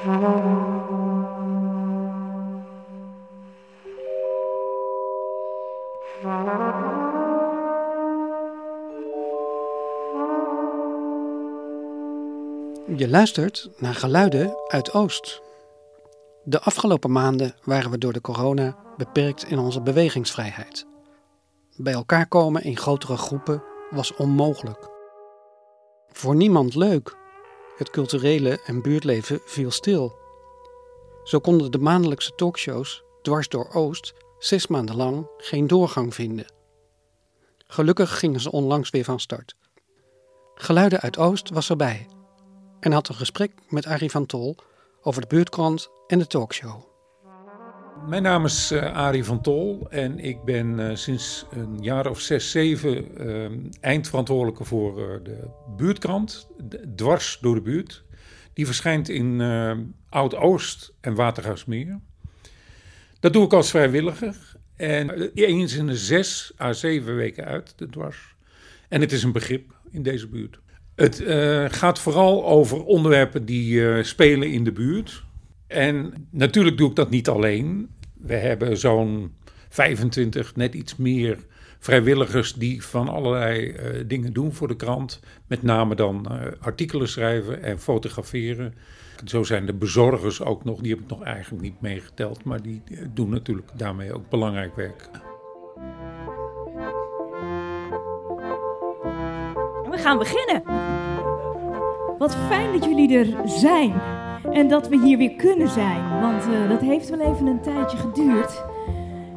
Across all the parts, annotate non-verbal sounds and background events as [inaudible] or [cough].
Je luistert naar geluiden uit Oost. De afgelopen maanden waren we door de corona beperkt in onze bewegingsvrijheid. Bij elkaar komen in grotere groepen was onmogelijk. Voor niemand leuk. Het culturele en buurtleven viel stil. Zo konden de maandelijkse talkshows dwars door Oost zes maanden lang geen doorgang vinden. Gelukkig gingen ze onlangs weer van start. Geluiden uit Oost was erbij en had een gesprek met Arie van Tol over de buurtkrant en de talkshow. Mijn naam is uh, Arie van Tol en ik ben uh, sinds een jaar of zes, zeven uh, eindverantwoordelijke voor de buurtkrant, dwars door de buurt. Die verschijnt in Oud-Oost en Watergaasmeer. Dat doe ik als vrijwilliger en eens in de zes à zeven weken uit, de dwars. En het is een begrip in deze buurt. Het gaat vooral over onderwerpen die spelen in de buurt. En natuurlijk doe ik dat niet alleen. We hebben zo'n 25, net iets meer vrijwilligers die van allerlei uh, dingen doen voor de krant. Met name dan artikelen schrijven en fotograferen. Zo zijn de bezorgers ook nog, die heb ik nog eigenlijk niet meegeteld, maar die doen natuurlijk daarmee ook belangrijk werk. We gaan beginnen. Wat fijn dat jullie er zijn. En dat we hier weer kunnen zijn. Want uh, dat heeft wel even een tijdje geduurd.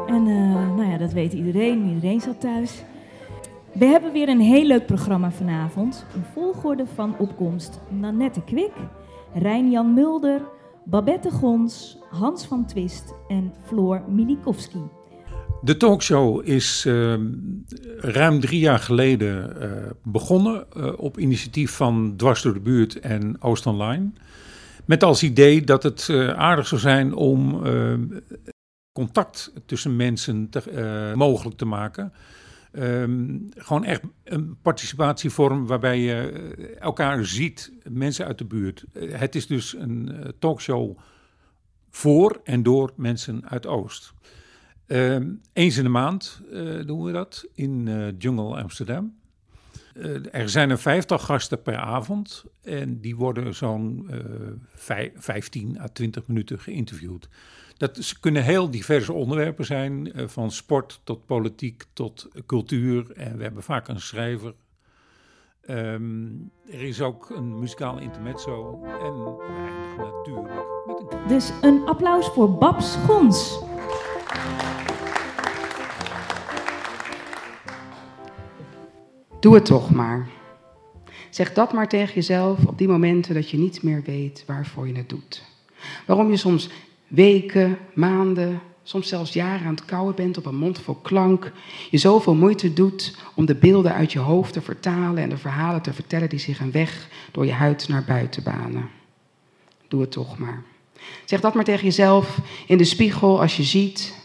En uh, nou ja, dat weet iedereen. Iedereen zat thuis. We hebben weer een heel leuk programma vanavond. Een volgorde van opkomst. Nanette Kwik, Rijn-Jan Mulder, Babette Gons, Hans van Twist en Floor Milikowski. De talkshow is uh, ruim drie jaar geleden uh, begonnen op initiatief van Dwars door de Buurt en Oost Online. Met als idee dat het aardig zou zijn om contact tussen mensen te, mogelijk te maken. Um, gewoon echt een participatievorm waarbij je elkaar ziet, mensen uit de buurt. het is dus een talkshow voor en door mensen uit Oost. Uh, eens in de maand doen we dat in Jungle Amsterdam. Uh, er zijn er vijftig gasten per avond en die worden zo'n 15 à 20 minuten geïnterviewd. Dat kunnen heel diverse onderwerpen zijn, van sport tot politiek tot cultuur. En we hebben vaak een schrijver. Um, er is ook een muzikaal intermezzo en natuurlijk met een... Dus een applaus voor Babs Gons. Doe het toch maar. Zeg dat maar tegen jezelf op die momenten dat je niet meer weet waarvoor je het doet. Waarom je soms weken, maanden, soms zelfs jaren aan het kouwen bent op een mond vol klank. Je zoveel moeite doet om de beelden uit je hoofd te vertalen en de verhalen te vertellen die zich een weg door je huid naar buiten banen. Doe het toch maar. Zeg dat maar tegen jezelf in de spiegel als je ziet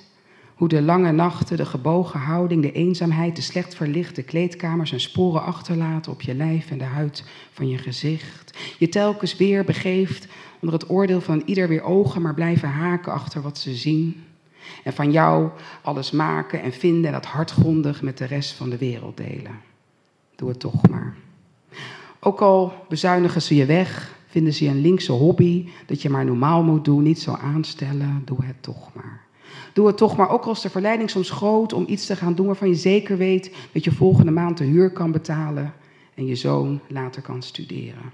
hoe de lange nachten, de gebogen houding, de eenzaamheid, de slecht verlichte kleedkamers en sporen achterlaten op je lijf en de huid van je gezicht. Je telkens weer begeeft onder het oordeel van ieder weer ogen, maar blijven haken achter wat ze zien. En van jou alles maken en vinden en dat hardgrondig met de rest van de wereld delen. Doe het toch maar. Ook al bezuinigen ze je weg, vinden ze je een linkse hobby dat je maar normaal moet doen, niet zo aanstellen, doe het toch maar. Doe het toch maar, ook als de verleiding soms groot om iets te gaan doen waarvan je zeker weet dat je volgende maand de huur kan betalen en je zoon later kan studeren.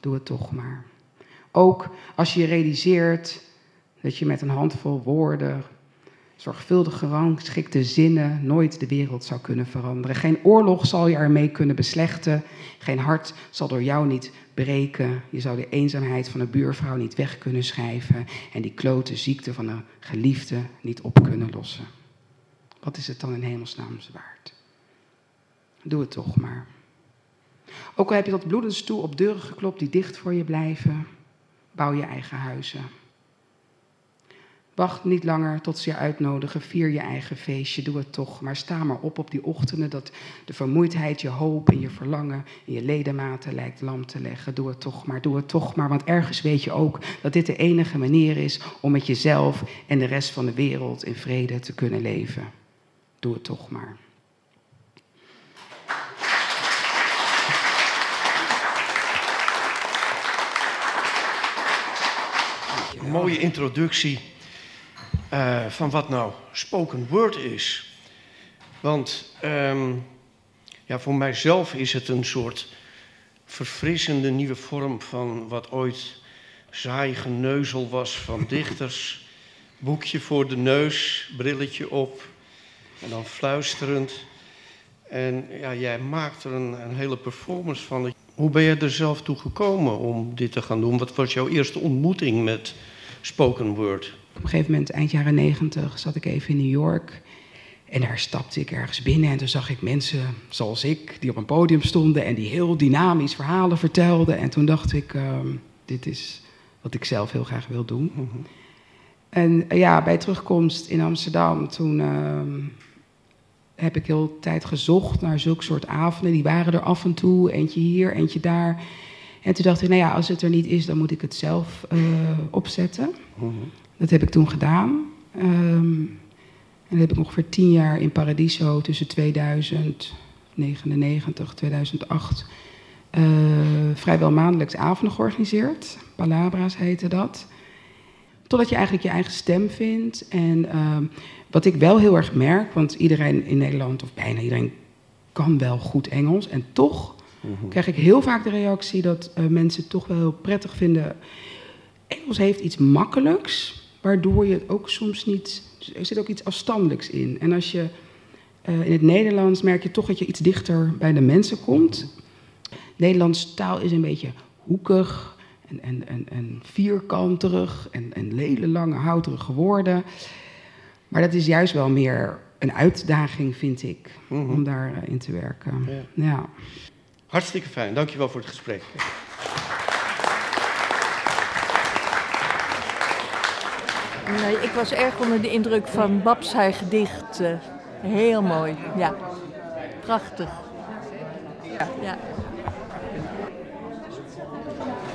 Doe het toch maar. Ook als je realiseert dat je met een handvol woorden, zorgvuldig gerangschikte zinnen nooit de wereld zou kunnen veranderen. Geen oorlog zal je ermee kunnen beslechten. Geen hart zal door jou niet breken. Je zou de eenzaamheid van een buurvrouw niet weg kunnen schrijven. En die klote ziekte van een geliefde niet op kunnen lossen. Wat is het dan in hemelsnaam waard? Doe het toch maar. Ook al heb je tot bloedens toe op deuren geklopt die dicht voor je blijven, bouw je eigen huizen. Wacht niet langer tot ze je uitnodigen. Vier je eigen feestje. Doe het toch. Maar sta maar op op die ochtenden dat de vermoeidheid, je hoop en je verlangen in je ledematen lijkt lam te leggen. Doe het toch maar. Doe het toch maar. Want ergens weet je ook dat dit de enige manier is om met jezelf en de rest van de wereld in vrede te kunnen leven. Doe het toch maar. Mooie introductie uh, van wat nou spoken word is. Want um, ja, voor mijzelf is het een soort verfrissende nieuwe vorm van wat ooit saai geneuzel was van [laughs] dichters. Boekje voor de neus, brilletje op en dan fluisterend. En ja, jij maakt er een, een hele performance van. Hoe ben je er zelf toe gekomen om dit te gaan doen? Wat was jouw eerste ontmoeting met spoken word? Op een gegeven moment, eind jaren negentig, zat ik even in New York. En daar stapte ik ergens binnen en toen zag ik mensen zoals ik, die op een podium stonden en die heel dynamisch verhalen vertelden. En toen dacht ik, uh, dit is wat ik zelf heel graag wil doen. Mm -hmm. En uh, ja, bij terugkomst in Amsterdam, toen uh, heb ik heel tijd gezocht naar zulke soort avonden. Die waren er af en toe, eentje hier, eentje daar. En toen dacht ik, nou ja, als het er niet is, dan moet ik het zelf uh, opzetten. Mm -hmm. Dat heb ik toen gedaan. Um, en dat heb ik ongeveer tien jaar in Paradiso tussen 2099 2008 uh, vrijwel maandelijks avonden georganiseerd. Palabra's heette dat. Totdat je eigenlijk je eigen stem vindt. En uh, wat ik wel heel erg merk, want iedereen in Nederland, of bijna iedereen, kan wel goed Engels. En toch mm-hmm. krijg ik heel vaak de reactie dat uh, mensen het toch wel heel prettig vinden. Engels heeft iets makkelijks, waardoor je het ook soms niet. Er zit ook iets afstandelijks in. En als je uh, in het Nederlands merk je toch dat je iets dichter bij de mensen komt. Nederlands taal is een beetje hoekig en, en, en, en vierkanterig en, en lele lange houterige woorden. Maar dat is juist wel meer een uitdaging, vind ik, mm-hmm. om daarin uh, te werken. Ja. ja. Hartstikke fijn, dankjewel voor het gesprek. Nee, ik was erg onder de indruk van Babs haar gedicht. Uh, heel mooi, ja. Prachtig. Ja, ja.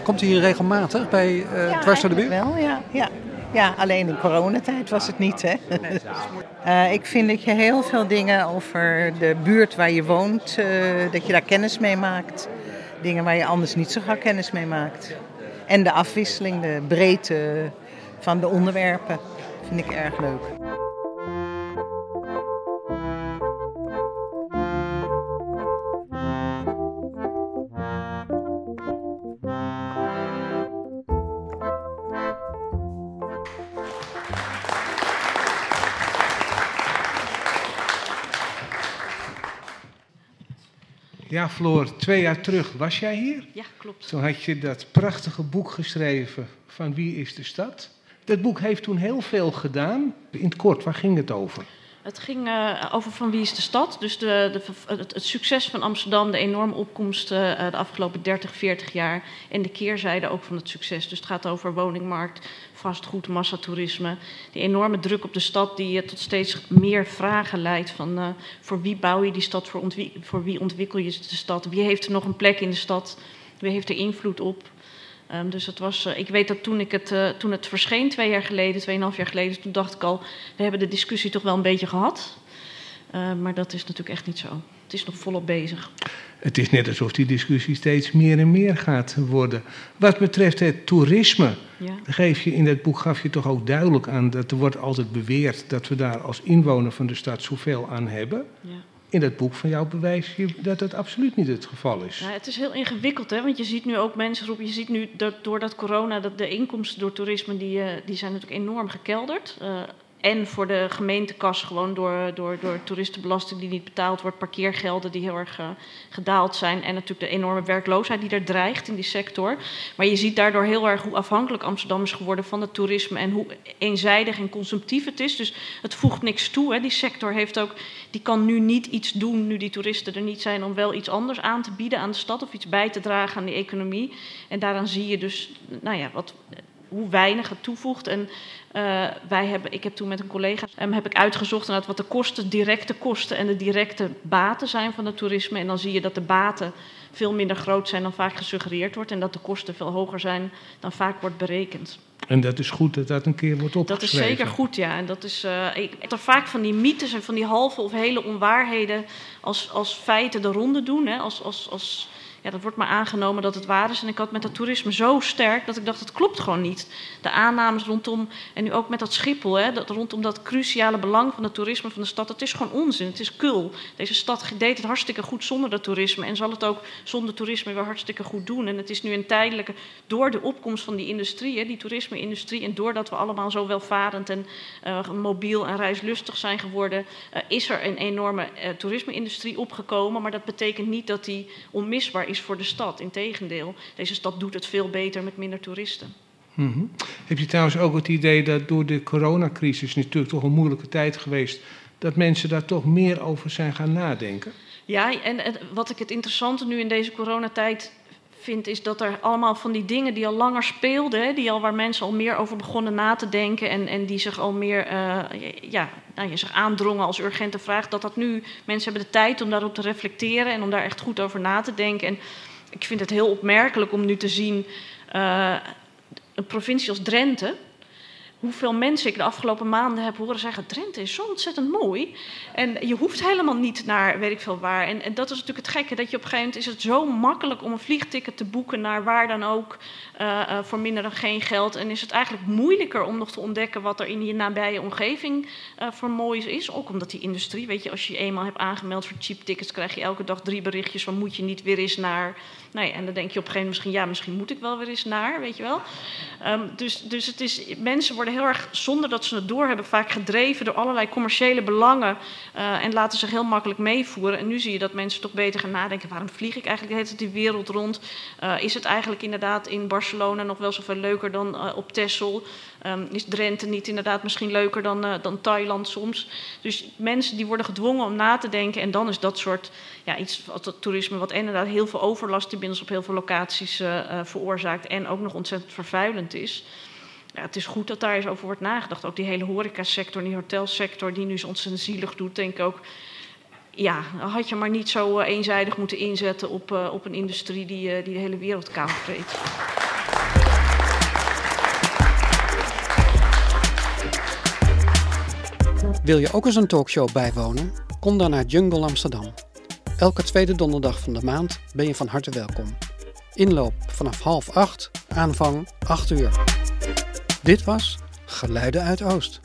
Komt u hier regelmatig bij uh, ja, Dwars door de Buurt? wel, ja, ja. Ja, alleen in coronatijd was het niet, hè. uh, ik vind dat je heel veel dingen over de buurt waar je woont, uh, dat je daar kennis mee maakt. Dingen waar je anders niet zo gauw kennis mee maakt. En de afwisseling, de breedte van de onderwerpen, vind ik erg leuk. Ja, Floor, twee jaar terug was jij hier. Ja, klopt. Toen had je dat prachtige boek geschreven van Wie is de stad? Dat boek heeft toen heel veel gedaan. In het kort, waar ging het over? Het ging uh, over van wie is de stad. Dus de, de, het, succes van Amsterdam, de enorme opkomsten uh, de afgelopen 30, 40 jaar. En de keerzijde ook van het succes. Dus het gaat over woningmarkt, vastgoed, massatoerisme. Die enorme druk op de stad die uh, tot steeds meer vragen leidt. Van voor wie bouw je die stad, voor, voor wie ontwikkel je de stad? Wie heeft er nog een plek in de stad? Wie heeft er invloed op? Um, dus het was, uh, ik weet dat toen, ik het, uh, toen het verscheen, twee jaar geleden, tweeënhalf jaar geleden, toen dacht ik al, we hebben de discussie toch wel een beetje gehad. Uh, maar dat is natuurlijk echt niet zo. Het is nog volop bezig. Het is net alsof die discussie steeds meer en meer gaat worden. Wat betreft het toerisme, ja. geef je in het boek gaf je toch ook duidelijk aan dat er wordt altijd beweerd dat we daar als inwoner van de stad zoveel aan hebben. Ja in dat boek van jou bewijs je dat dat absoluut niet het geval is. Nou, het is heel ingewikkeld, hè? want je ziet nu ook mensen roepen... je ziet nu dat doordat corona, dat de inkomsten door toerisme... die, uh, die zijn natuurlijk enorm gekelderd. Uh, en voor de gemeentekas gewoon door, door, door toeristenbelasting die niet betaald wordt... parkeergelden die heel erg uh, gedaald zijn... en natuurlijk de enorme werkloosheid die er dreigt in die sector. Maar je ziet daardoor heel erg hoe afhankelijk Amsterdam is geworden van het toerisme... en hoe eenzijdig en consumptief het is. Dus het voegt niks toe. Hè. Die sector heeft ook, die kan nu niet iets doen, nu die toeristen er niet zijn... om wel iets anders aan te bieden aan de stad of iets bij te dragen aan die economie. En daaraan zie je dus, nou ja, wat hoe weinig het toevoegt. En wij hebben, ik heb toen met een collega um, heb ik uitgezocht wat de kosten, directe kosten en de directe baten zijn van het toerisme. En dan zie je dat de baten veel minder groot zijn dan vaak gesuggereerd wordt. En dat de kosten veel hoger zijn dan vaak wordt berekend. En dat is goed dat dat een keer wordt opgeschreven. Dat is zeker goed, ja. En dat is, uh, ik heb er vaak van die mythes en van die halve of hele onwaarheden als, als feiten de ronde doen. Hè, als, als, als ja, dat wordt maar aangenomen dat het waar is. En ik had met dat toerisme zo sterk dat ik dacht, het klopt gewoon niet. De aannames rondom, en nu ook met dat Schiphol, hè, dat, rondom dat cruciale belang van het toerisme van de stad, dat is gewoon onzin. Het is kul. Deze stad deed het hartstikke goed zonder dat toerisme en zal het ook zonder toerisme weer hartstikke goed doen. En het is nu een tijdelijke, door de opkomst van die industrie, hè, die toerisme-industrie, en doordat we allemaal zo welvarend en uh, mobiel en reislustig zijn geworden, uh, is er een enorme uh, toerisme-industrie opgekomen. Maar dat betekent niet dat die onmisbaar is voor de stad. Integendeel, deze stad doet het veel beter met minder toeristen. Mm -hmm. Heb je trouwens ook het idee dat door de coronacrisis, natuurlijk toch een moeilijke tijd geweest, dat mensen daar toch meer over zijn gaan nadenken? Ja, en, en wat ik het interessante nu in deze coronatijd is dat er allemaal van die dingen die al langer speelden, die al waar mensen al meer over begonnen na te denken en, en die zich al meer uh, ja, nou, je zich aandrongen als urgente vraag, dat dat nu mensen hebben de tijd om daarop te reflecteren en om daar echt goed over na te denken. En ik vind het heel opmerkelijk om nu te zien uh, een provincie als Drenthe hoeveel mensen ik de afgelopen maanden heb horen zeggen: Drenthe is zo ontzettend mooi. En je hoeft helemaal niet naar weet ik veel waar. En, en dat is natuurlijk het gekke: dat je op een gegeven moment is het zo makkelijk om een vliegticket te boeken naar waar dan ook uh, uh, voor minder dan geen geld. En is het eigenlijk moeilijker om nog te ontdekken wat er in je nabije omgeving uh, voor moois is. Ook omdat die industrie, weet je, als je je eenmaal hebt aangemeld voor cheap tickets, krijg je elke dag drie berichtjes van moet je niet weer eens naar. Nou ja, en dan denk je op een gegeven moment misschien, ja, misschien moet ik wel weer eens naar, weet je wel. Um, dus, dus het is, mensen worden heel erg, zonder dat ze het doorhebben, vaak gedreven door allerlei commerciële belangen. Uh, en laten zich heel makkelijk meevoeren. En nu zie je dat mensen toch beter gaan nadenken: waarom vlieg ik eigenlijk de hele die wereld rond? Uh, is het eigenlijk inderdaad in Barcelona nog wel zoveel leuker dan uh, op Texel? Um, is Drenthe niet inderdaad misschien leuker dan, dan Thailand soms? Dus mensen die worden gedwongen om na te denken. En dan is dat soort ja, iets wat toerisme, wat inderdaad heel veel overlast inmiddels op heel veel locaties veroorzaakt. En ook nog ontzettend vervuilend is. Ja, het is goed dat daar eens over wordt nagedacht. Ook die hele horecasector, die hotelsector, die nu zo ontzettend zielig doet, denk ik ook. Ja, had je maar niet zo eenzijdig moeten inzetten op, uh, op een industrie die, uh, die de hele wereld kaal vreet. Wil je ook eens een talkshow bijwonen? Kom dan naar Jungle Amsterdam. Elke tweede donderdag van de maand ben je van harte welkom. Inloop vanaf half acht, aanvang acht uur. Dit was Geluiden uit Oost.